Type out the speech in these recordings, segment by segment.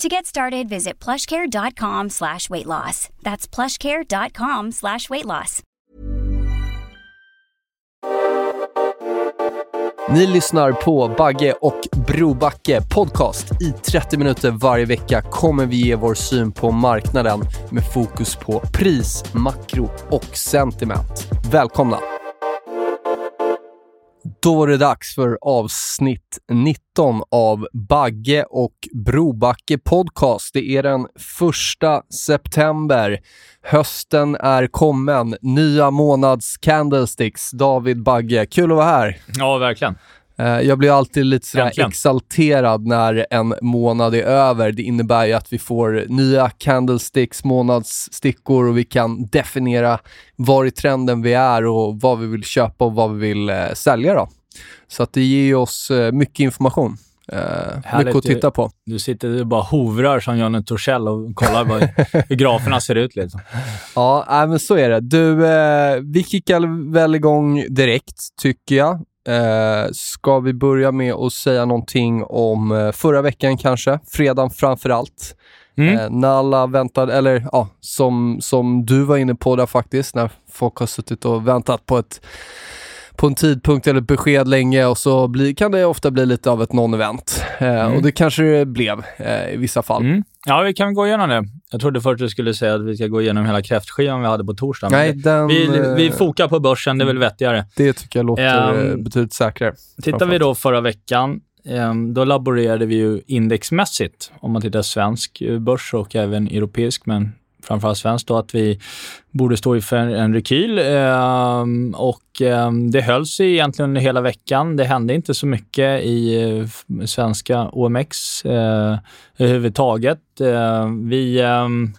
To get started, visit plushcare.com slash weight loss. That's plushcare.com slash weight loss. Ni lyssnar på Bagge och Brobacke podcast. I 30 minuter varje vecka kommer vi ge vår syn på marknaden med fokus på pris, makro och sentiment. Välkomna! Då var det dags för avsnitt 19 av Bagge och Brobacke podcast. Det är den första september. Hösten är kommen. Nya månads candlesticks. David Bagge, kul att vara här. Ja, verkligen. Eh, Jag blir alltid lite sådär exalterad när en månad är över. Det innebär ju att vi får nya candlesticks, månadsstickor och vi kan definiera var i trenden vi är och vad vi vill köpa och vad vi vill eh, sälja. Då. Så att det ger oss eh, mycket information. Eh, mycket att titta på. Du sitter och bara hovrar som Johnny Torssell och kollar vad, hur graferna ser ut. Liksom. Ja, nej, men så är det. Du, eh, vi kickar väl igång direkt, tycker jag. Eh, ska vi börja med att säga någonting om eh, förra veckan kanske? Fredagen framför allt. Mm. Eh, när alla väntade, eller ja, som, som du var inne på där faktiskt, när folk har suttit och väntat på ett på en tidpunkt eller ett besked länge och så blir, kan det ofta bli lite av ett non-event. Eh, Och det kanske det blev eh, i vissa fall. Mm. Ja, vi kan gå igenom det. Jag trodde först du skulle säga att vi ska gå igenom hela kräftskivan vi hade på torsdag. men Nej, den, vi, eh, vi fokar på börsen, det är väl vettigare. det tycker jag låter eh, betydligt säkrare. Tittar vi då förra veckan, ehm, då laborerade vi ju indexmässigt, om man tittar svensk eh, börs och även europeisk, men framförallt svenskt, då, att vi borde stå inför en rekyl. Eh, och eh, det höll sig egentligen under hela veckan. Det hände inte så mycket i eh, svenska OMX eh, överhuvudtaget. Eh, vi ehm,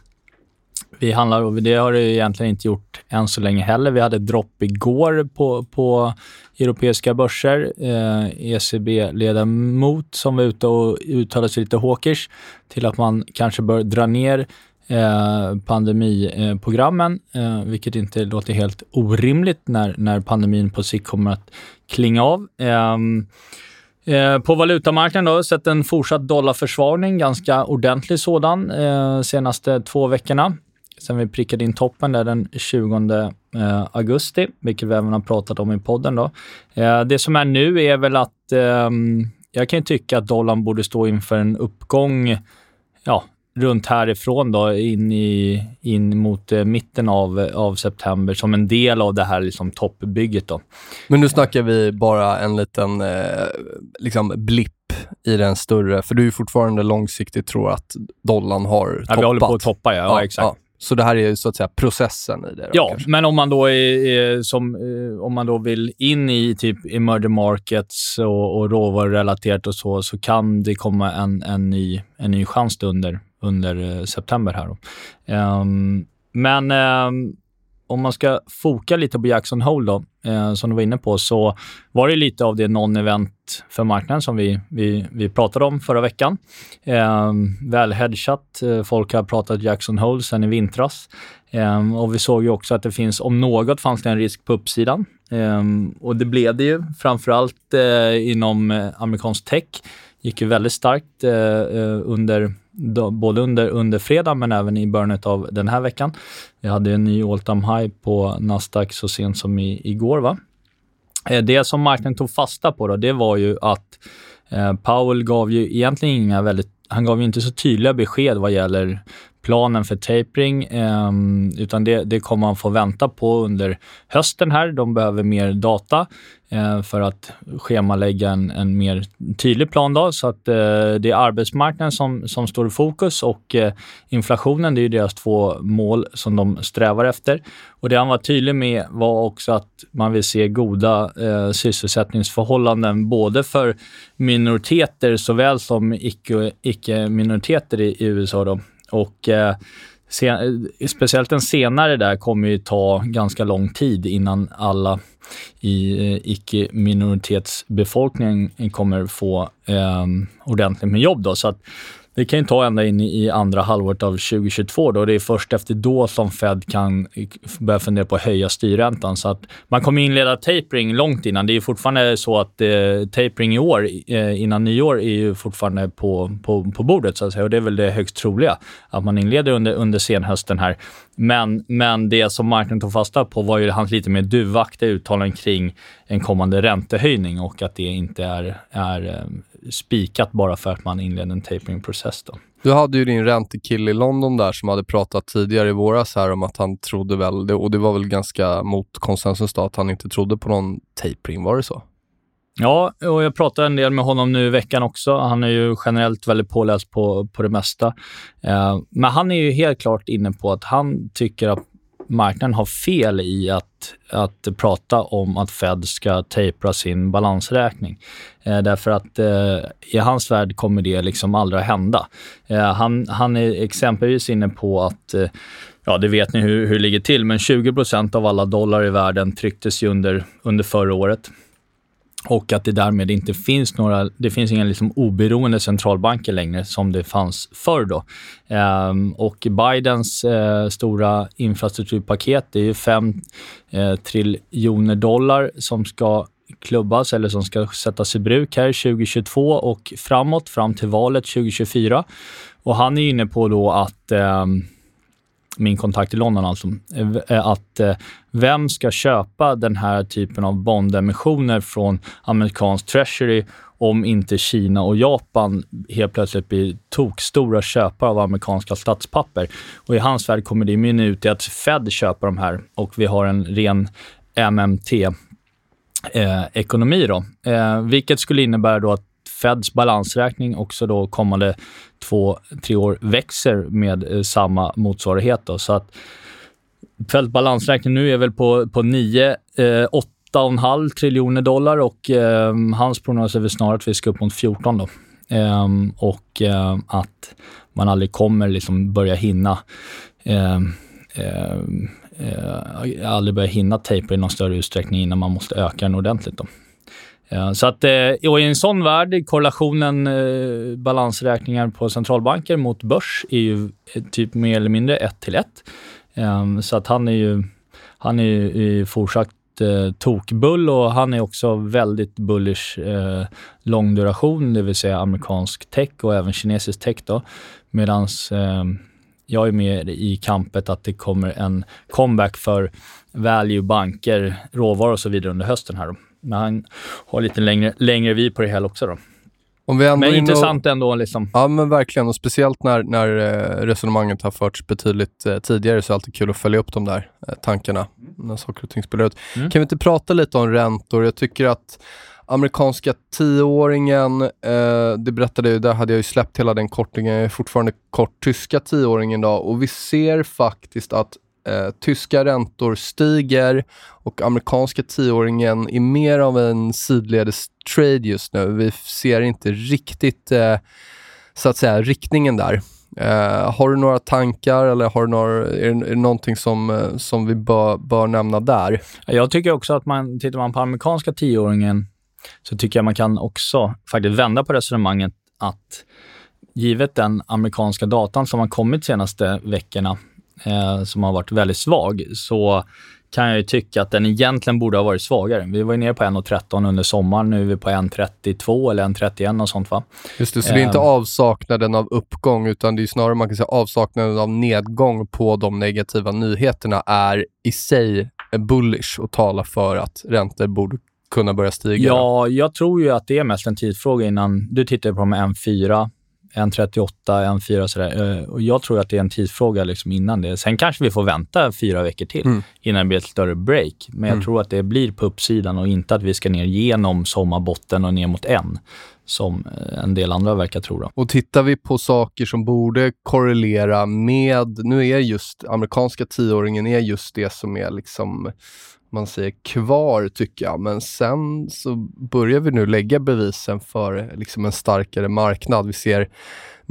vi handlar, och det har det egentligen inte gjort än så länge heller. Vi hade ett dropp igår på, på europeiska börser. Eh, ECB-ledamot som var ute och uttalade sig lite hawkish till att man kanske bör dra ner eh, pandemiprogrammen, eh, vilket inte låter helt orimligt när, när pandemin på sikt kommer att klinga av. Ehm, eh, På valutamarknaden då, sett en fortsatt dollarförsvagning, ganska ordentlig sådan, eh, senaste två veckorna. Sen vi prickade in toppen där den 20 eh, augusti, vilket vi även har pratat om i podden. Då. Eh, det som är nu är väl att ehm, jag kan tycka att dollarn borde stå inför en uppgång ja, runt härifrån då, in, i, in mot eh, mitten av, av september som en del av det här liksom, toppbygget. Då. Men nu snackar vi bara en liten eh, liksom blipp i den större, för du är fortfarande långsiktigt tror att dollarn har Ja, toppat. vi håller på att toppa, ja. ja, exakt. Så det här är ju så att säga processen i det. Då, Ja, kanske. men om man då är, är som, eh, om man då vill in i typ emerging markets och, och råvarurelaterat och så, så kan det komma en, en, ny, en ny chans under, under eh, september här. Då. Ehm, men um, om man ska foka lite på Jackson Hole då, eh, som du var inne på, så var det lite av det non-event för marknaden som vi, vi, vi pratade om förra veckan. Eh, väl hedgat. Eh, folk har pratat Jackson Hole sedan i vintras. Eh, och vi såg ju också att det finns, om något fanns det en risk på uppsidan. Eh, och det blev det ju, framförallt eh, inom eh, amerikansk tech. Gick ju väldigt starkt under då, både under, under fredag men även i början av den här veckan. Vi hade en ny all time high på Nasdaq så sent som i, igår. Va? Eh, det som marknaden tog fasta på då, det var ju att eh, Powell gav ju egentligen inga väldigt han gav ju inte så tydliga besked vad gäller planen för tapering, ehm, utan det, det kommer man få vänta på under hösten här. De behöver mer data eh, för att schemalägga en, en mer tydlig plan. Då, så att eh, det är arbetsmarknaden som, som står i fokus och eh, inflationen, det är deras två mål som de strävar efter. Och Det han var tydlig med var också att man vill se goda eh, sysselsättningsförhållanden både för minoriteter såväl som icke-minoriteter icke i, i USA. Då. Och eh, sen, speciellt den senare där kommer ju ta ganska lång tid innan alla i eh, icke-minoritetsbefolkningen kommer få eh, ordentligt med jobb. Då. Så att det kan ju ta ända in i andra halvåret av 2022. Då. Det är först efter då som Fed kan börja fundera på att höja styrräntan. Så att man kommer inleda tapering långt innan. Det är fortfarande så att eh, tapering i år, eh, innan nyår, är ju fortfarande på, på, på bordet. Så att säga. Och Det är väl det högst troliga, att man inleder under, under senhösten här. Men, men det som marknaden tog fasta på var ju hans lite mer duvaktiga uttalanden kring en kommande räntehöjning och att det inte är, är eh, spikat bara för att man inleder en tapering-process. Du hade ju din räntekille i London där som hade pratat tidigare i våras här om att han trodde väl, och det var väl ganska mot konsensus då, att han inte trodde på någon tapering. Var det så? Ja, och jag pratade en del med honom nu i veckan också. Han är ju generellt väldigt påläst på, på det mesta. Eh, men han är ju helt klart inne på att han tycker att marknaden har fel i att, att prata om att Fed ska tejpa sin balansräkning. Eh, därför att eh, i hans värld kommer det liksom aldrig hända. Eh, han, han är exempelvis inne på att eh, Ja, det vet ni hur, hur det ligger till, men 20% av alla dollar i världen trycktes ju under, under förra året och att det därmed inte finns några, det finns inga liksom oberoende centralbanker längre som det fanns förr. Då. Ehm, och Bidens eh, stora infrastrukturpaket, det är ju 5 eh, triljoner dollar som ska klubbas eller som ska sättas i bruk här 2022 och framåt, fram till valet 2024. Och han är inne på då att eh, min kontakt i London alltså, eh, att eh, vem ska köpa den här typen av bondemissioner från amerikansk treasury om inte Kina och Japan helt plötsligt blir tokstora köpare av amerikanska statspapper. Och I hans värld kommer det mynna ut i att Fed köper de här och vi har en ren MMT-ekonomi eh, Då. Eh, vilket skulle innebära då att Feds balansräkning också då kommande två, tre år växer med eh, samma motsvarighet. Då. Så att fältbalansräkningen nu är väl på, på 9, eh, 8,5 triljoner dollar och eh, hans prognos är väl snarare att vi ska upp mot 14 då. Eh, och eh, att man aldrig kommer liksom börja hinna eh, eh, aldrig börja hinna tejpa i någon större utsträckning innan man måste öka den ordentligt. Då. Eh, så att, eh, och I en sån värld, korrelationen eh, balansräkningar på centralbanker mot börs är ju eh, typ mer eller mindre ett till ett. Ehm, så att han är ju, han är ju fortsatt eh, tokbull och han är också väldigt bullish eh, lång duration, det vill säga amerikansk tech och även kinesisk tech. Medan eh, jag är med i kampet att det kommer en comeback för value, banker, råvaror och så vidare under hösten här. Då. Men han har lite längre, längre vi på det hela också. Då. men intressant och, ändå. Liksom. Ja, men verkligen. Och speciellt när, när eh, resonemanget har förts betydligt eh, tidigare så är det alltid kul att följa upp de där eh, tankarna när saker och ting spelar ut. Mm. Kan vi inte prata lite om räntor? Jag tycker att amerikanska tioåringen, eh, det berättade jag, där hade jag ju släppt hela den kortingen, jag är fortfarande kort tyska tioåringen då och vi ser faktiskt att eh, tyska räntor stiger och amerikanska tioåringen är mer av en sidledes trade just nu. Vi ser inte riktigt, eh, så att säga, riktningen där. Eh, har du några tankar eller har du några, är, det, är det någonting som, eh, som vi bör, bör nämna där? Jag tycker också att man, tittar man på amerikanska tioåringen så tycker jag man kan också faktiskt vända på resonemanget att givet den amerikanska datan som har kommit de senaste veckorna eh, som har varit väldigt svag, så kan jag ju tycka att den egentligen borde ha varit svagare. Vi var ju nere på 1,13 under sommaren. Nu är vi på 1,32 eller 1,31 och sånt va? Just det, så det är inte eh. avsaknaden av uppgång utan det är snarare man kan säga avsaknaden av nedgång på de negativa nyheterna är i sig bullish och talar för att räntor borde kunna börja stiga? Ja, jag tror ju att det är mest en tidsfråga innan... Du tittar på de M4 1.38, 1.4 sådär. Eh, och jag tror att det är en tidsfråga liksom innan det. Sen kanske vi får vänta fyra veckor till mm. innan det blir ett större break. Men jag mm. tror att det blir på uppsidan och inte att vi ska ner genom sommarbotten och ner mot en som eh, en del andra verkar tro. Då. Och tittar vi på saker som borde korrelera med, nu är just amerikanska tioåringen är just det som är liksom man säger kvar tycker jag, men sen så börjar vi nu lägga bevisen för liksom en starkare marknad. Vi ser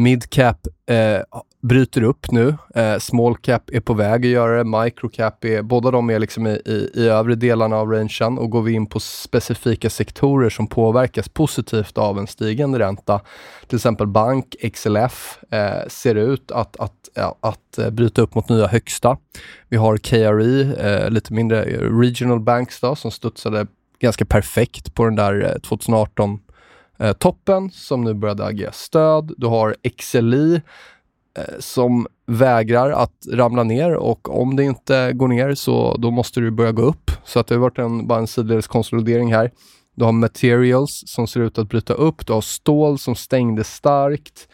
midcap eh, bryter upp nu. Eh, small cap är på väg att göra det. Microcap är, båda de är liksom i, i, i övre delarna av rangen och går vi in på specifika sektorer som påverkas positivt av en stigande ränta, till exempel bank, XLF, eh, ser ut att, att, ja, att eh, bryta upp mot nya högsta. Vi har KRE, eh, lite mindre regional banks då, som studsade ganska perfekt på den där eh, 2018 eh, toppen som nu började agera stöd. Du har XLI Eh, som vägrar att ramla ner och om det inte går ner så då måste du börja gå upp. Så att det har varit en, bara en sidledes konsolidering här. Du har materials som ser ut att bryta upp. Du har stål som stängde starkt.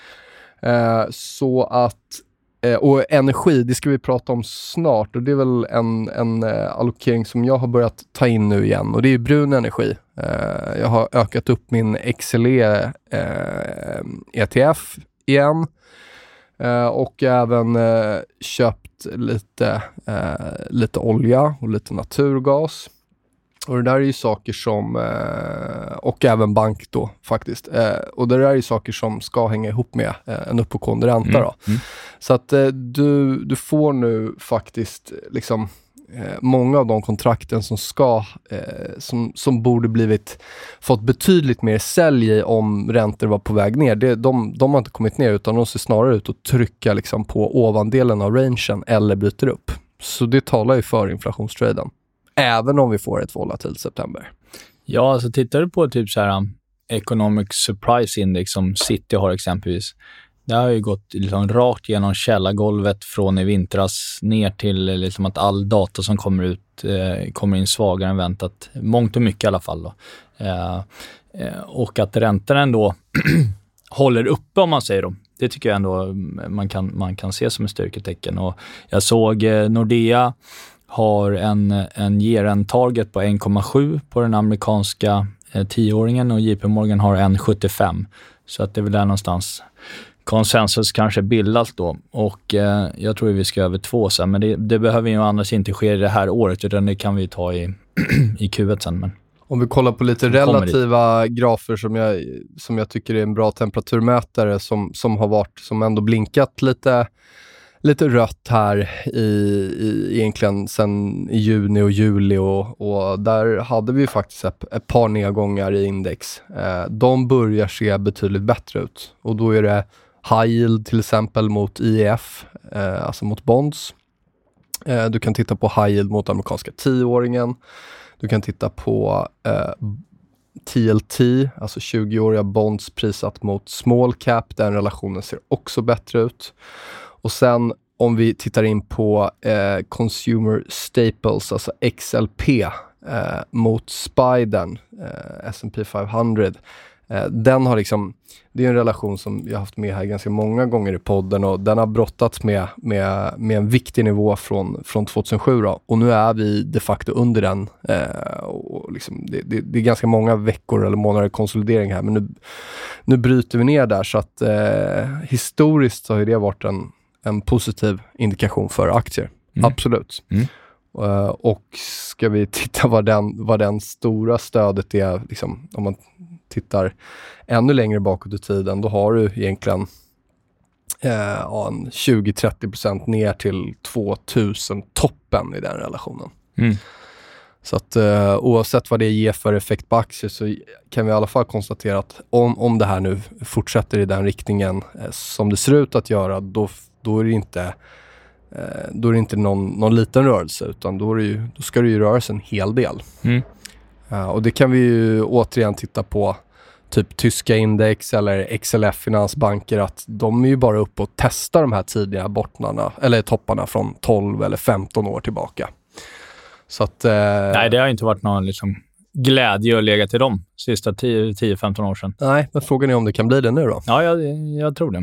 Eh, så att Eh, och energi, det ska vi prata om snart och det är väl en, en eh, allokering som jag har börjat ta in nu igen och det är brun energi. Eh, jag har ökat upp min XLE ETF eh, igen Eh, och även eh, köpt lite, eh, lite olja och lite naturgas. Och det där är ju saker som, eh, och även bank då faktiskt. Eh, och det där är ju saker som ska hänga ihop med eh, en uppåtgående ränta. Mm. Då. Mm. Så att du, du får nu faktiskt liksom många av de kontrakten som ska, som, som borde blivit, fått betydligt mer sälj i om räntor var på väg ner, det, de, de har inte kommit ner utan de ser snarare ut att trycka liksom på ovandelen av rangen eller bryter upp. Så det talar ju för inflationstraden. Även om vi får ett volatilt september. Ja, alltså tittar du på typ så här um, Economic Surprise Index som City har exempelvis. Det har ju gått liksom rakt genom källargolvet från i vintras ner till liksom att all data som kommer ut eh, kommer in svagare än väntat. Mångt och mycket i alla fall. Då. Eh, eh, och att räntan ändå håller uppe om man säger då. Det tycker jag ändå mm, man kan, man kan se som ett styrketecken. Och jag såg eh, Nordea har en, en year target på 1,7 på den amerikanska eh, tioåringen och JP Morgan har 1,75. Så att det är väl där någonstans konsensus kanske bildas då och eh, jag tror vi ska över två sen, men det, det behöver ju annars inte ske det här året utan det kan vi ta i, i Q1 sen. Men Om vi kollar på lite relativa grafer som jag, som jag tycker är en bra temperaturmätare som, som har varit, som ändå blinkat lite lite rött här i, i, egentligen sen i juni och juli och, och där hade vi faktiskt ett, ett par nedgångar i index. Eh, de börjar se betydligt bättre ut och då är det high yield till exempel mot IEF, eh, alltså mot bonds. Eh, du kan titta på high yield mot amerikanska tioåringen. Du kan titta på eh, TLT, alltså 20-åriga bonds prissatt mot small cap. Den relationen ser också bättre ut. Och sen om vi tittar in på eh, Consumer Staples, alltså XLP, eh, mot Spiden, eh, S&P 500. Eh, den har liksom, det är en relation som jag haft med här ganska många gånger i podden och den har brottats med, med, med en viktig nivå från, från 2007 då, och nu är vi de facto under den. Eh, och liksom, det, det, det, är ganska många veckor eller månader konsolidering här, men nu, nu bryter vi ner där så att eh, historiskt så har det varit en, en positiv indikation för aktier. Mm. Absolut. Mm. Uh, och ska vi titta vad den, vad den stora stödet är, liksom, om man tittar ännu längre bakåt i tiden, då har du egentligen eh, 20-30% ner till 2000 toppen i den relationen. Mm. Så att eh, oavsett vad det ger för effekt på aktier så kan vi i alla fall konstatera att om, om det här nu fortsätter i den riktningen eh, som det ser ut att göra, då, då är det inte eh, då är inte någon, någon liten rörelse utan då, ju, då ska det ju röra sig en hel del. Mm. Uh, och det kan vi ju återigen titta på typ tyska index eller XLF finansbanker att de är ju bara uppe och testar de här tidiga bottnarna eller topparna från 12 eller 15 år tillbaka. Så att, eh... Nej, det har inte varit någon liksom glädje att lägga till dem sista 10-15 år sedan. Nej, men frågan är om det kan bli det nu då? Ja, jag, jag tror det.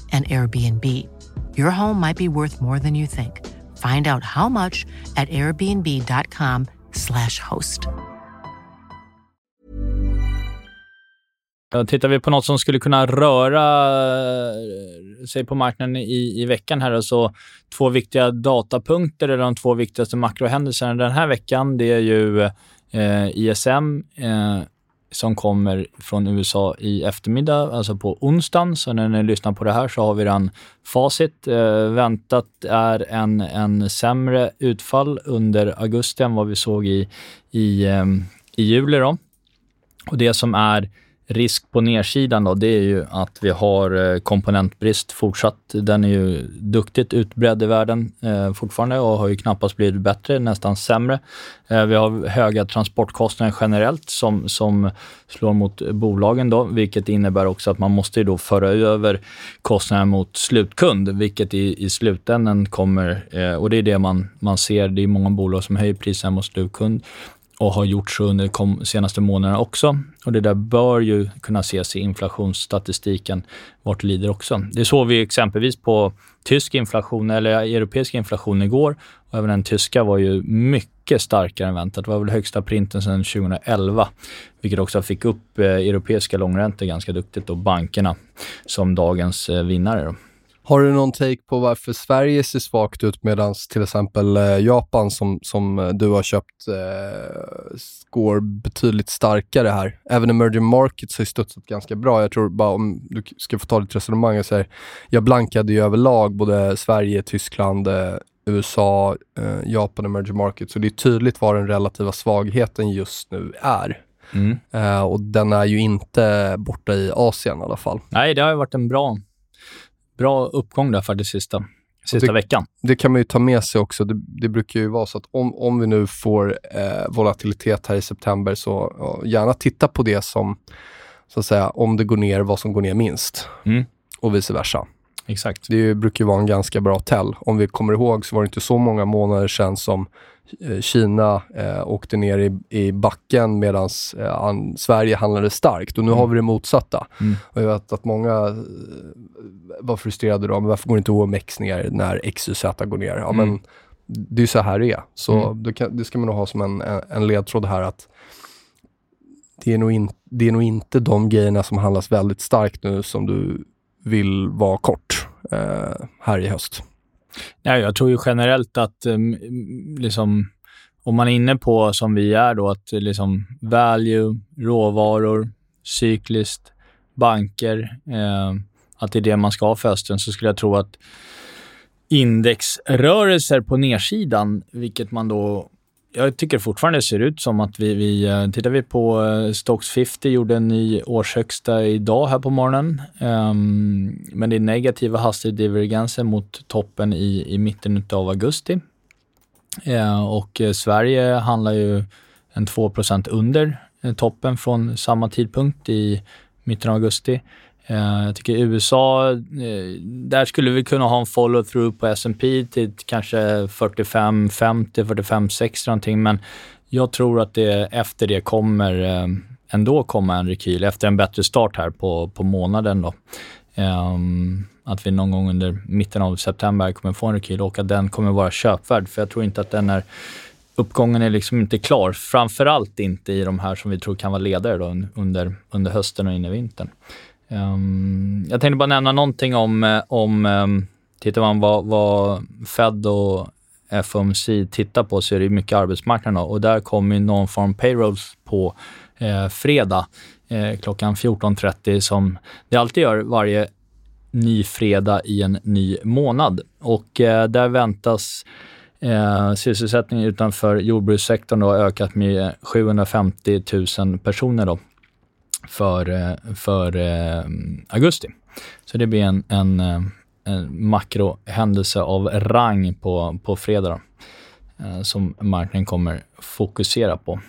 and Airbnb. Your home might be worth more than you think. Find out how much at airbnb.com/slash host. Tittar vi på något som skulle kunna röra eh, sig på marknaden i, i veckan här, så två viktiga datapunkter, eller de två viktigaste makrohändelserna den här veckan, det är ju eh, ISM, eh, som kommer från USA i eftermiddag, alltså på onsdagen. Så när ni lyssnar på det här så har vi redan facit. Eh, väntat är en, en sämre utfall under augusti än vad vi såg i, i, eh, i juli. Då. Och det som är risk på nedsidan då, det är ju att vi har eh, komponentbrist fortsatt. Den är ju duktigt utbredd i världen eh, fortfarande och har ju knappast blivit bättre, nästan sämre. Eh, vi har höga transportkostnader generellt som, som slår mot bolagen då, vilket innebär också att man måste då föra över kostnader mot slutkund, vilket i, i slutändan kommer, eh, och det är det man, man ser, det är många bolag som höjer priserna mot slutkund och har gjort så under de senaste månaderna också. Och det där bör ju kunna ses i inflationsstatistiken vart det lider också. Det såg vi exempelvis på tysk inflation, eller europeisk inflation igår. Och även den tyska var ju mycket starkare än väntat. Det var väl högsta printen sedan 2011, vilket också fick upp eh, europeiska långräntor ganska duktigt och bankerna som dagens eh, vinnare. Då. Har du någon take på varför Sverige ser svagt ut medan till exempel eh, Japan som, som eh, du har köpt eh, går betydligt starkare här? Även emerging markets har ju studsat ganska bra. Jag tror bara om du ska få ta ditt resonemang. Jag, säger, jag blankade ju överlag både Sverige, Tyskland, eh, USA, eh, Japan, emerging markets. Så det är tydligt vad den relativa svagheten just nu är. Mm. Eh, och den är ju inte borta i Asien i alla fall. Nej, det har ju varit en bra bra uppgång där faktiskt sista, sista det, veckan. Det kan man ju ta med sig också. Det, det brukar ju vara så att om, om vi nu får eh, volatilitet här i september så ja, gärna titta på det som, så att säga, om det går ner, vad som går ner minst. Mm. Och vice versa. Exakt. Det brukar ju vara en ganska bra tell. Om vi kommer ihåg så var det inte så många månader sedan som Eh, Kina eh, åkte ner i, i backen medan eh, Sverige handlade starkt och nu mm. har vi det motsatta. Mm. Och jag vet att många eh, var frustrerade då, men varför går inte OMX ner när XYZ går ner? Ja, mm. men det är så här det är. Så mm. det, kan, det, ska man nog ha som en, en ledtråd här att det är, nog in, det är nog inte de grejerna som handlas väldigt starkt nu som du vill vara kort eh, här i höst. Ja, jag tror ju generellt att eh, liksom, om man är inne på, som vi är då, att eh, liksom value, råvaror, cykliskt, banker, eh, att det är det man ska ha för hösten, så skulle jag tro att indexrörelser på nedsidan, vilket man då jag tycker fortfarande det ser ut som att vi, vi eh, tittar vi på eh, Stocks 50 gjorde en ny årshögsta idag här på morgonen. Um, men det är negativa hastighetsdivergenser mot toppen i, i mitten av augusti. Uh, och eh, Sverige handlar ju en 2% under toppen från samma tidpunkt i mitten av augusti. Eh, jag tycker USA, eh, där skulle vi kunna ha en follow-through på S&P till kanske 45, 50, 45, 60 någonting, men jag tror att det efter det kommer eh, ändå komma en rekyl efter en bättre start här på, på månaden. Då. Um, att vi någon gång under mitten av september kommer få en rekyl och att den kommer vara köpvärd. För jag tror inte att den är uppgången är liksom inte klar. Framförallt inte i de här som vi tror kan vara ledare då under, under hösten och in i vintern. Um, jag tänkte bara nämna någonting om, eh, om um, tittar man vad, vad Fed och FOMC tittar på så är det mycket arbetsmarknaden och där kommer non-farm payrolls på eh, fredag eh, klockan 14.30 som det alltid gör varje ny fredag i en ny månad. Och eh, där väntas eh, sysselsättningen utanför jordbrukssektorn då ökat med 750 000 personer då för, eh, för eh, augusti. Så det blir en, en, eh, en makrohändelse av rang på, på fredag då, eh, som marknaden kommer fokusera på.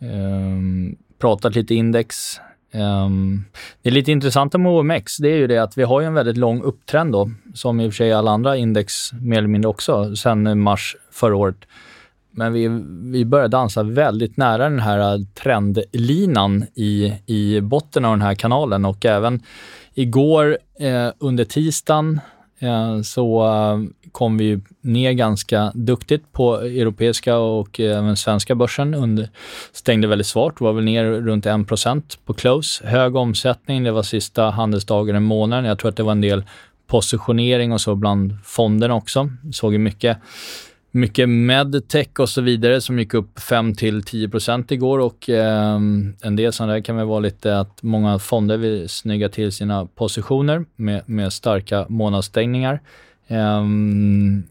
Um, pratat lite index. Um, det är lite intressanta med OMX, det är ju det att vi har ju en väldigt lång upptrend då, som i och för sig alla andra index mer eller mindre också, sen mars förra året. Men vi, vi börjar dansa väldigt nära den här äh, trendlinan i, i botten av den här kanalen och även igår eh, under tisdagen eh, så kom vi ner ganska duktigt på europeiska och även svenska börsen. Under, stängde väldigt svårt, var väl ner runt 1% på close. Hög omsättning, det var sista handelsdagen i månaden. Jag tror att det var en del positionering och så bland fonderna också. Såg ju mycket mycket medtech och så vidare som gick upp 5 till 10% igår och eh, en del sådana där kan väl vara lite att många fonder vill snygga till sina positioner med, med starka månadsstängningar. Eh,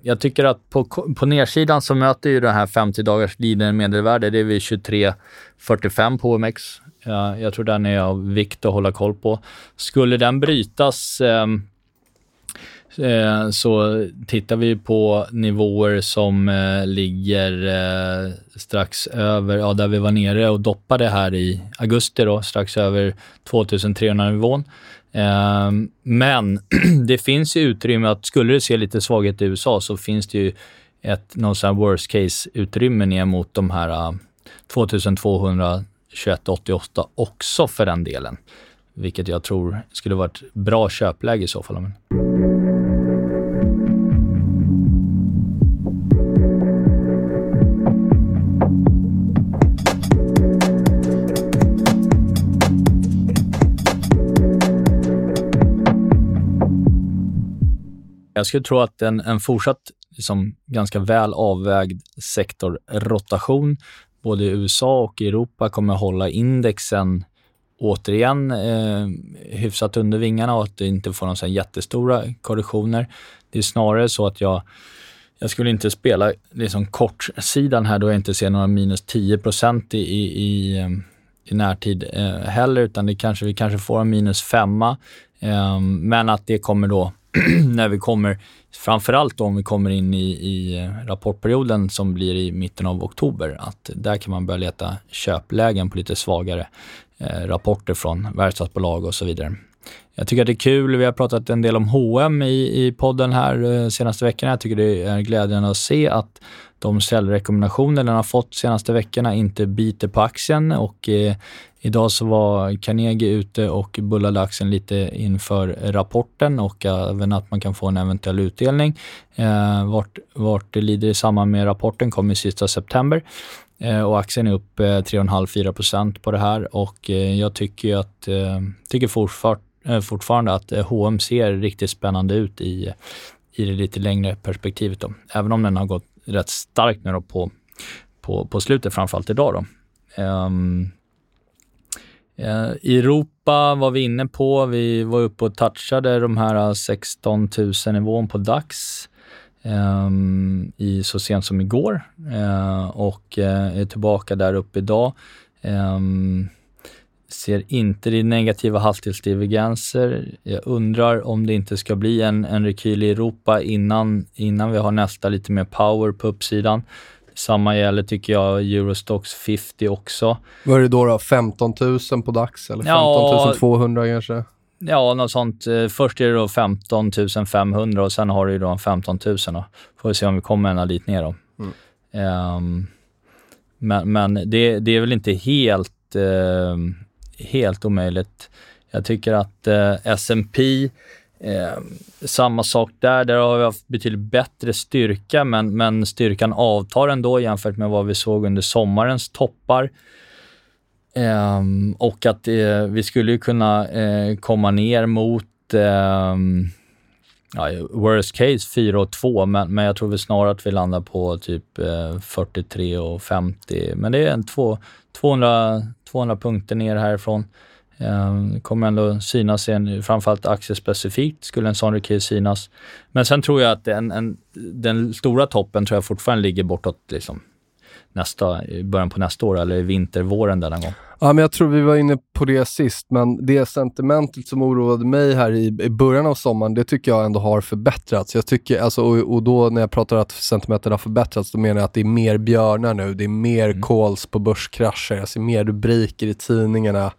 jag tycker att på, på nedsidan så möter ju det här 50 dagars glidande medelvärde, det är vid 23,45 på OMX. Eh, jag tror den är av vikt att hålla koll på. Skulle den brytas ehm, Eh, så tittar vi på nivåer som eh, ligger eh, strax över, ja där vi var nere och doppade här i augusti då, strax över 2300 nivån. Ehm, men det finns ju utrymme att, skulle det se lite svaghet i USA så finns det ju ett någon sån worst case-utrymme ner mot de här eh, uh, 2221,88 också för den delen. Vilket jag tror skulle vara ett bra köpläge i så fall. Jag skulle tro att en, en fortsatt liksom, ganska väl avvägd sektorrotation både i USA och i Europa kommer hålla indexen återigen eh, hyfsat under vingarna och att det inte får några jättestora korrektioner. Det är snarare så att jag, jag skulle inte spela liksom kortsidan här då jag inte ser några minus 10 i, i, i, eh, i närtid eh, heller, utan det kanske, vi kanske får en minus 5. Eh, men att det kommer då när vi kommer, framförallt om vi kommer in i, i rapportperioden som blir i mitten av oktober, att där kan man börja leta köplägen på lite svagare eh, rapporter från verkstadsbolag och så vidare. Jag tycker att det är kul. Vi har pratat en del om H&M i, i podden här eh, senaste veckorna. Jag tycker det är glädjande att se att de säljrekommendationer den har fått senaste veckorna inte biter på aktien och eh, idag så var Carnegie ute och bullade aktien lite inför rapporten och även att man kan få en eventuell utdelning. Eh, vart, vart det lider i samband med rapporten kom i sista september eh, och aktien är upp eh, 3,5-4% på det här och eh, jag tycker att, eh, tycker fortfarande Eh, fortfarande att H&M ser riktigt spännande ut i, i det lite längre perspektivet. Då. Även om den har gått rätt starkt nu då på, på, på slutet, framförallt idag. Då. Um, I Europa var vi inne på, vi var uppe och touchade de här 16 000 nivån på DAX um, i, så sent som igår uh, och uh, är tillbaka där uppe idag. Um, ser inte det negativa hastighetsdivergenser. Jag undrar om det inte ska bli en, en rekyl i Europa innan, innan vi har nästa lite mer power på uppsidan. Samma gäller tycker jag Eurostox 50 också. Vad är det då? då? 15 000 på dags eller 15 ja, 200 kanske? Ja, något sånt. Eh, först är det då 15 500 och sen har du då 15 000. Då. Får vi se om vi kommer ända dit ner då. Mm. Um, men men det, det, är väl inte helt uh, helt omöjligt. Jag tycker att eh, S&P Eh, samma sak där. Där har vi haft betydligt bättre styrka, men, men styrkan avtar ändå jämfört med vad vi såg under sommarens toppar. Eh, och att eh, vi skulle ju kunna eh, komma ner mot ehm, ja, worst case 4 och 2, men, men jag tror vi snarare att vi landar på typ eh, 43 och 50. Men det är en två, 200, 200 punkter ner härifrån. Ehm, det kommer ändå synas, en, framförallt aktiespecifikt skulle en sån rekyl synas. Men sen tror jag att den, en, den stora toppen tror jag fortfarande ligger bortåt liksom, nästa, i början på nästa år eller i vintervåren där någon gång. Ja, men jag tror vi var inne på det sist, men det sentimentet som oroade mig här i, i början av sommaren, det tycker jag ändå har förbättrats. Jag tycker, alltså, och, och då när jag pratar att sentimentet har förbättrats, då menar jag att det är mer björnar nu. Det är mer mm. calls på börskrascher. Jag ser mer rubriker i tidningarna.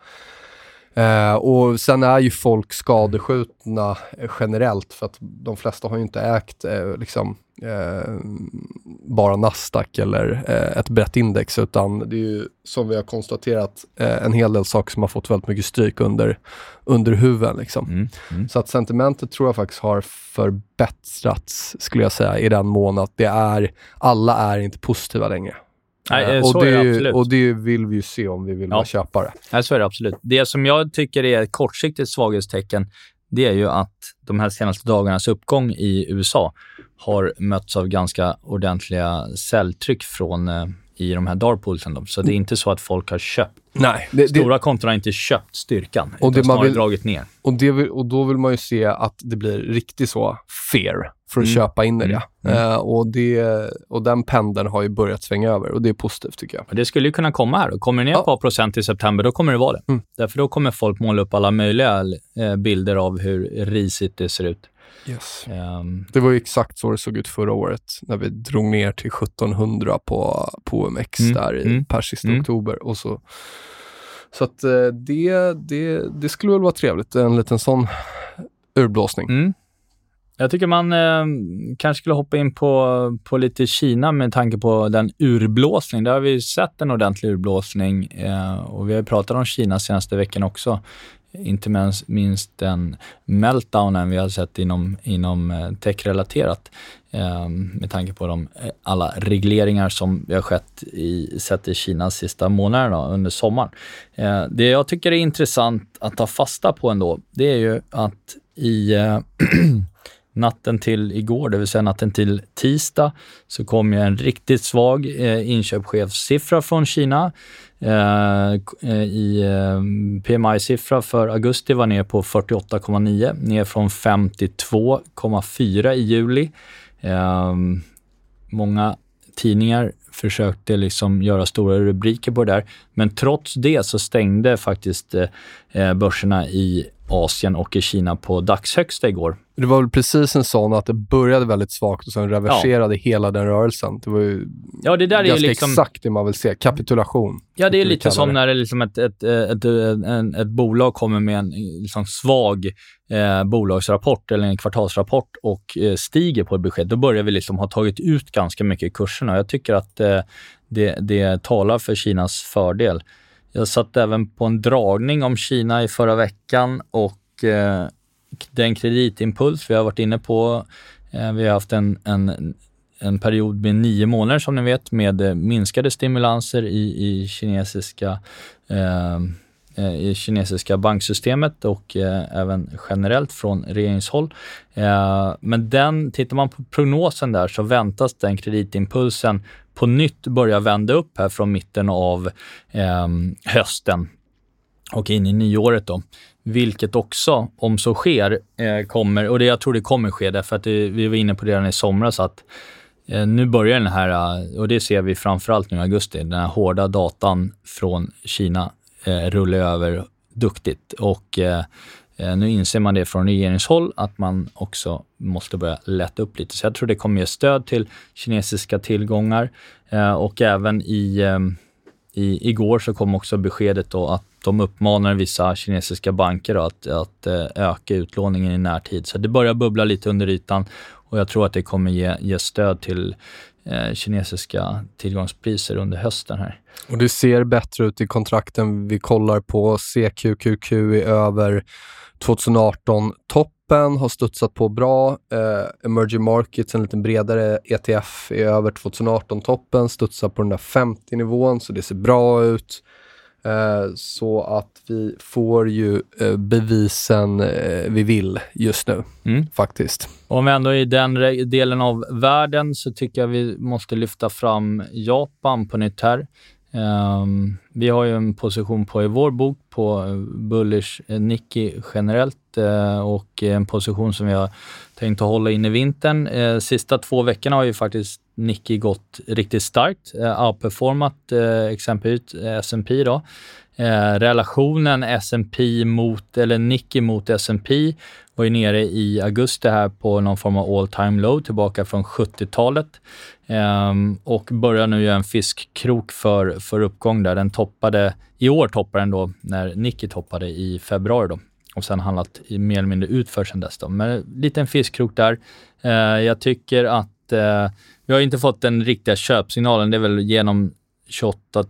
Eh, och sen är ju folk skadeskjutna generellt för att de flesta har ju inte ägt eh, liksom, eh, bara Nasdaq eller eh, ett brett index utan det är ju som vi har konstaterat eh, en hel del saker som har fått väldigt mycket stryk under, under huven. Liksom. Mm, mm. Så att sentimentet tror jag faktiskt har förbättrats skulle jag säga i den mån att det är, alla är inte positiva längre. Nej, eh, så och, det, är absolut. och det vill vi ju se om vi vill ja. vara köpare. Nej, så är det absolut. Det som jag tycker är ett kortsiktigt svaghetstecken, det är ju att de här senaste dagarnas uppgång i USA har mötts av ganska ordentliga säljtryck från eh, i de här darpoolsen. Så det är inte så att folk har köpt. Nej, det, Stora det, konton har inte köpt styrkan, och utan det man vill, dragit ner. Och, det vill, och då vill man ju se att det blir riktigt så fair för att mm. köpa in i det. Mm. Uh, och det. Och den pendeln har ju börjat svänga över och det är positivt tycker jag. Det skulle ju kunna komma här. Kommer det ner ett par procent i september, då kommer det vara det. Mm. Därför då kommer folk måla upp alla möjliga eh, bilder av hur risigt det ser ut. Yes. Um, det var ju exakt så det såg ut förra året när vi drog ner till 1700 på, på OMX mm, där i mm, per sista mm. oktober. Och så så att eh, det, det, det skulle väl vara trevligt, en liten sån urblåsning. Mm. Jag tycker man eh, kanske skulle hoppa in på, på lite Kina med tanke på den urblåsning. Där har vi sett en ordentlig urblåsning eh, och vi har pratat om Kina senaste veckan också. Inte minst den meltdownen vi har sett inom, inom eh, techrelaterat eh, med tanke på de, eh, alla regleringar som vi har skett i, sett i Kina sista månaderna under sommaren. Det jag tycker är intressant att ta fasta på ändå, det är ju att i natten till igår, det vill säga natten till tisdag, så kom ju en riktigt svag eh, inköpschefssiffra från Kina. Eh, eh i eh, PMI-siffra för augusti var ner på 48,9, ner från 52,4 i juli. Eh, många tidningar försökte liksom göra stora rubriker på det där, men trots det så stängde faktiskt eh, eh, börserna i Asien och i Kina på dagshögsta igår. Det var väl precis en sån att det började väldigt svagt och sen reverserade ja. hela den rörelsen. Det var ju ja, det där ganska är liksom, exakt det man vill se. Kapitulation. Ja, det är lite som det. när det liksom ett, ett, ett, ett, ett bolag kommer med en liksom svag eh, bolagsrapport eller en kvartalsrapport och eh, stiger på ett besked. Då börjar vi liksom ha tagit ut ganska mycket i kurserna. Jag tycker att eh, det, det talar för Kinas fördel. Jag satt även på en dragning om Kina i förra veckan och eh, den kreditimpuls vi har varit inne på. Eh, vi har haft en, en, en period med nio månader som ni vet med eh, minskade stimulanser i, i kinesiska eh, eh, i kinesiska banksystemet och eh, även generellt från regeringshåll. Eh, men den, tittar man på prognosen där så väntas den kreditimpulsen på nytt börja vända upp här från mitten av eh, hösten och in i nyåret då. Vilket också, om så sker, eh, kommer, och det jag tror det kommer ske därför att det, vi var inne på det redan i somras, att eh, nu börjar den här, eh, och det ser vi framförallt nu i augusti, den här hårda datan från Kina eh, rulla över duktigt. Och Eh, Eh, nu inser man det från regeringshåll att man också måste börja lätta upp lite. Så jag tror det kommer ge stöd till kinesiska tillgångar eh, och även i, ehm, i, igår så kom också beskedet då att de uppmanar vissa kinesiska banker att, att eh, öka utlåningen i närtid. Så det börjar bubbla lite under ytan och jag tror att det kommer ge, ge stöd till Eh, kinesiska tillgångspriser under hösten här. Och det ser bättre ut i kontrakten vi kollar på. CQQQ är över 2018 toppen, har studsat på bra. Eh, emerging Markets, en lite bredare ETF, är över 2018 toppen, studsar på den där 50-nivån, så det ser bra ut. Eh, så att vi får ju eh, bevisen eh, vi vill just nu, mm. faktiskt. Om vi ändå är i den delen av världen så tycker jag vi måste lyfta fram Japan på nytt här. Um, vi har ju en position på i vår bok på Bullish Nikkei generellt uh, och en position som vi har tänkt att hålla in i vintern. Uh, sista två veckorna har ju faktiskt Nikkei gått riktigt starkt, eh, outperformat eh, exempelvis eh, S&P då. Eh, relationen S&P mot, eller Nikkei mot S&P var ju nere i augusti här på någon form av all time low tillbaka från 70-talet eh, och börjar nu göra en fiskkrok för, för uppgång där. Den toppade, i år toppade den då när Nikkei toppade i februari då och sen handlat mer eller mindre utför sen dess. Då. Men liten fiskkrok där. Eh, jag tycker att eh, vi har inte fått den riktiga köpsignalen. Det är väl genom 28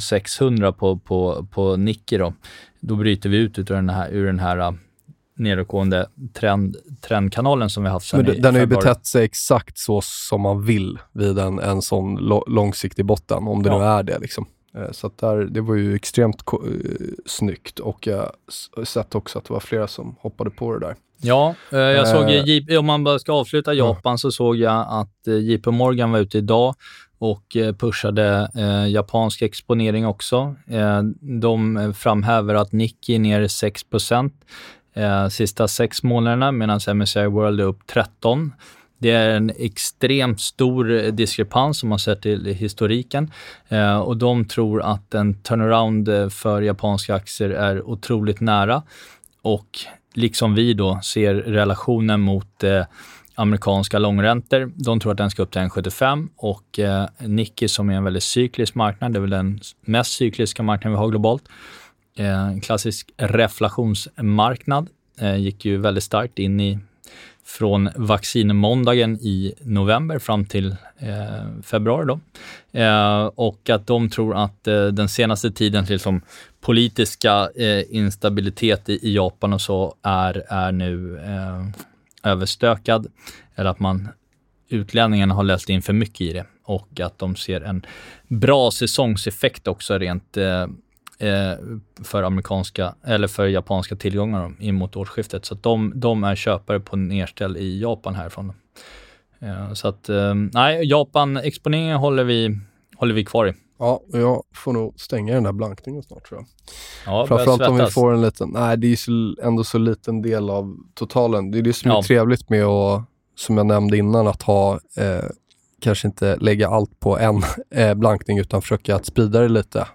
600 på, på, på Nikkei då. Då bryter vi ut ur den här, ur den här äh, nedåtgående trend, trendkanalen som vi haft sen Men Den har ju betett sig exakt så som man vill vid en, en sån långsiktig botten, om det ja. nu är det. Liksom. Eh, så att där, det var ju extremt uh, snyggt och jag har sett också att det var flera som hoppade på det där. Ja, eh, jag såg, om man bara ska avsluta Japan, uh. så såg jag att JP Morgan var ute idag och eh, pushade eh, japansk exponering också. Eh, de framhäver att Nikkei är ner 6 eh, sista sex månaderna medan MSCI World är upp 13 det är en extremt stor eh, diskrepans om man ser till historiken eh, och de tror att en turnaround eh, för japanska aktier är otroligt nära och liksom vi då ser relationen mot eh, amerikanska långräntor. De tror att den ska upp till 1,75 och eh, Nikkei som är en väldigt cyklisk marknad, det är väl den mest cykliska marknaden vi har globalt. Eh, en klassisk reflationsmarknad eh, gick ju väldigt starkt in i från vaccinmåndagen i november fram till eh, februari. Då. Eh, och att de tror att eh, den senaste tidens liksom, politiska eh, instabilitet i, i, Japan och så är, är nu eh, överstökad eller att man utlänningarna har läst in för mycket i det och att de ser en bra säsongseffekt också rent eh för amerikanska eller för japanska tillgångar in mot årsskiftet. Så de, de är köpare på nedställ i Japan härifrån. Eh, så att eh, nej, Japan-exponeringen håller vi, håller vi kvar i. Ja, jag får nog stänga den där blankningen snart tror jag. Ja, Framförallt om vi får en liten, nej det är ju ändå så liten del av totalen. Det är det som ja. är trevligt med att, som jag nämnde innan, att ha, eh, kanske inte lägga allt på en eh, blankning utan försöka att sprida det lite.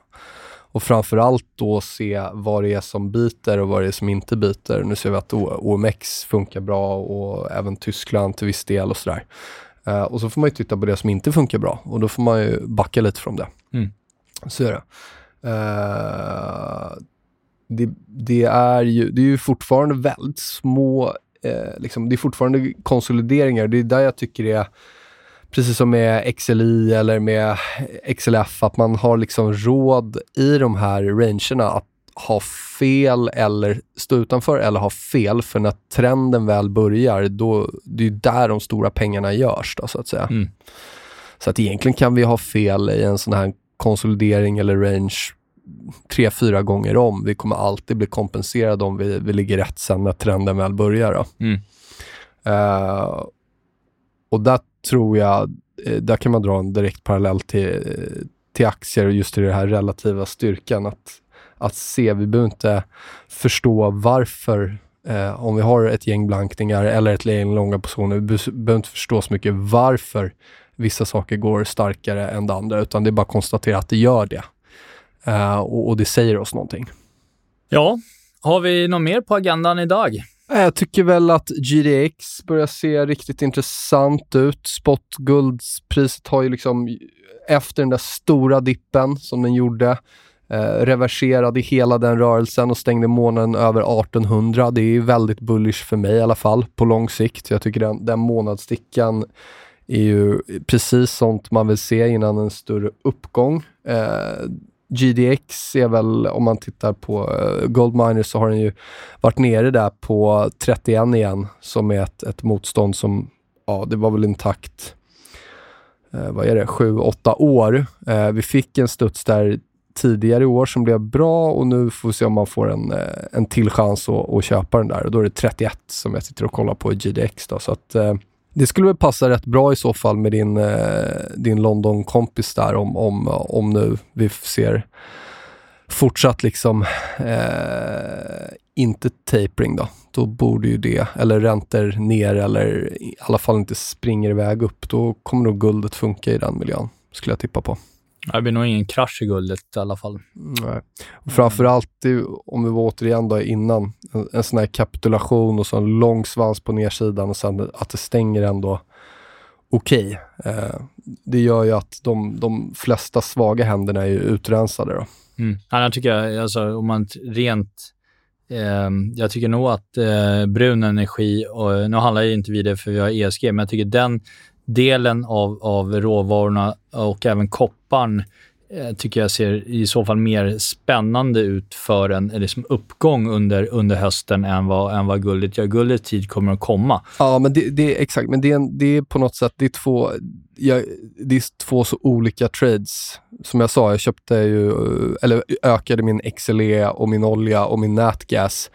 Och framförallt då se vad det är som biter och vad det är som inte biter. Nu ser vi att OMX funkar bra och även Tyskland till viss del och sådär. Uh, och så får man ju titta på det som inte funkar bra och då får man ju backa lite från det. Mm. Så är det. Uh, det, det, är ju, det är ju fortfarande väldigt små, uh, liksom, det är fortfarande konsolideringar. Det är där jag tycker det är, precis som med XLI eller med XLF, att man har liksom råd i de här rangerna att ha fel eller stå utanför eller ha fel. För när trenden väl börjar, då, det är där de stora pengarna görs. Då, så att säga. Mm. Så att egentligen kan vi ha fel i en sån här konsolidering eller range tre, fyra gånger om. Vi kommer alltid bli kompenserade om vi, vi ligger rätt sen när trenden väl börjar. Mm. Uh, och där tror jag, eh, där kan man dra en direkt parallell till, till aktier och just i den här relativa styrkan. Att att se. Vi behöver inte förstå varför eh, om vi har ett gäng blankningar eller ett gäng långa positioner. Vi behöver inte förstå så mycket varför vissa saker går starkare än det andra, utan det är bara att konstatera att det gör det. Eh, och, och, det säger oss någonting. Ja, har vi något mer på agendan idag? Eh, jag tycker väl att GDX börjar se riktigt intressant ut. Spotguldpriset har ju liksom, efter den där stora dippen som den gjorde, Eh, reverserade hela den rörelsen och stängde månaden över 1800. Det är väldigt bullish för mig i alla fall på lång sikt. Jag tycker den, den månadstickan är ju precis sånt man vill se innan en större uppgång. Eh, GDX är väl, om man tittar på eh, uh, Goldminer så har den ju varit nere där på 31 igen som är ett, ett motstånd som, ja det var väl intakt, uh, vad är det, 7-8 år. Uh, vi fick en studs där tidigare i år som blev bra och nu får vi se om man får en, en till chans att, att köpa den där. Och då är det 31 som jag sitter och kollar på i GDX. Då, så att, det skulle väl passa rätt bra i så fall med din, eh, din London-kompis där om, om, om nu vi ser fortsatt liksom eh, inte tapering då. Då borde ju det, eller räntor ner eller i alla fall inte springer iväg upp. Då kommer nog guldet funka i den miljön, skulle jag tippa på. Det blir nog ingen krasch i guldet i alla fall. Nej. Och framförallt, om vi var återigen då innan, en, en sån här kapitulation och så en lång svans på nedsidan och sen att det stänger ändå okej. Okay. Eh, det gör ju att de, de flesta svaga händerna är ju utrensade. Då. Mm. Ja, jag tycker, alltså, om man rent eh, jag tycker nog att eh, brun energi, och nu handlar ju inte vi det för vi har ESG, men jag tycker den delen av, av råvarorna och även kopparn eh, tycker jag ser i så fall mer spännande ut för en eh, liksom uppgång under, under hösten än vad, än vad guldet gör. Guldets tid kommer att komma. Ja, men det, det exakt. Men det är, en, det är på något sätt det är två, jag, det är två så olika trades. Som jag sa, jag köpte ju, eh, eller ökade min XLE och min olja och min nätgas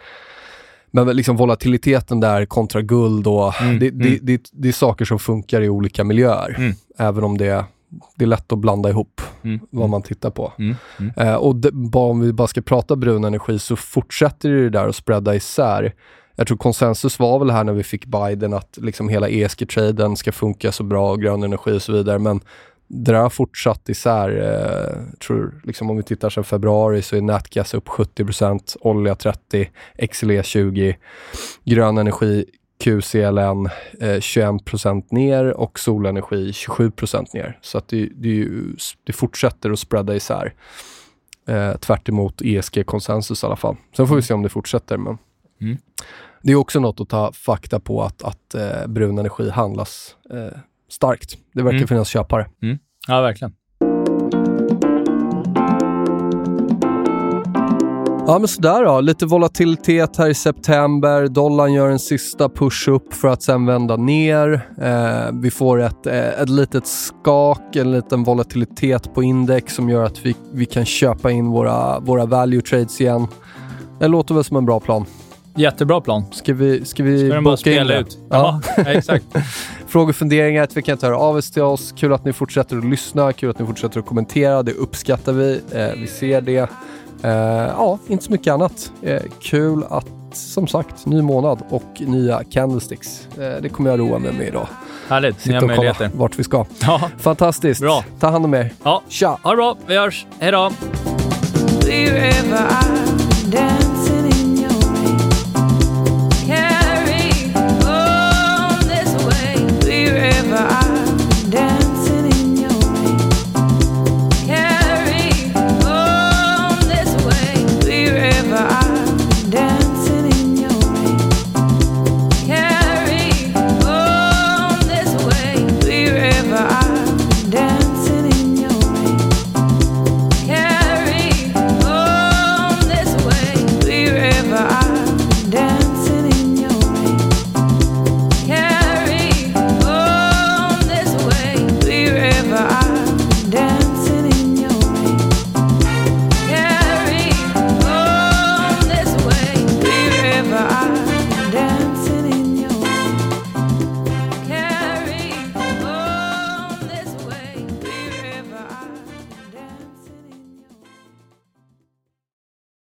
men liksom volatiliteten där kontra guld och mm, det, mm. Det, det, det, är saker som funkar i olika miljöer. Mm. Även om det, det är lätt att blanda ihop mm, vad man tittar på. Eh, och det, om vi bara ska prata brun energi så fortsätter det där att spreada isär. Jag tror konsensus var väl här när vi fick Biden att liksom hela ESG-traden ska funka så bra och grön energi och så vidare. Men det där har fortsatt isär. Eh, tror, liksom om vi tittar sedan februari så är nätgas upp 70% olja 30 XLE 20 grön energi QCLN eh, 21 ner och solenergi 27% ner. Så att det, det, det fortsätter att spreada isär. Eh, tvärt ESG-konsensus i alla fall. Sen får vi se om det fortsätter. Men mm. Det är också något att ta fakta på att, att eh, brun energi handlas eh, starkt. Det verkar mm. finnas köpare. Mm. Ja, verkligen. Ja men sådär då, lite volatilitet här i september. Dollarn gör en sista push upp för att sen vända ner. Eh, vi får ett, eh, ett litet skak, en liten volatilitet på index som gör att vi, vi kan köpa in våra, våra value trades igen. Det låter väl som en bra plan. Jättebra plan. Ska vi, ska vi ska boka in det? Ut. Ja, ja exakt. Frågor, funderingar, att vi kan ta höra av oss till oss. Kul att ni fortsätter att lyssna, kul att ni fortsätter att kommentera. Det uppskattar vi. Eh, vi ser det. Eh, ja, inte så mycket annat. Eh, kul att, som sagt, ny månad och nya candlesticks. Eh, det kommer jag roa mig med idag. Härligt, Sitta nya och möjligheter. kolla vart vi ska. Ja. Fantastiskt. Bra. Ta hand om er. Ja. Tja. Ha det bra. Vi hörs. Hej då.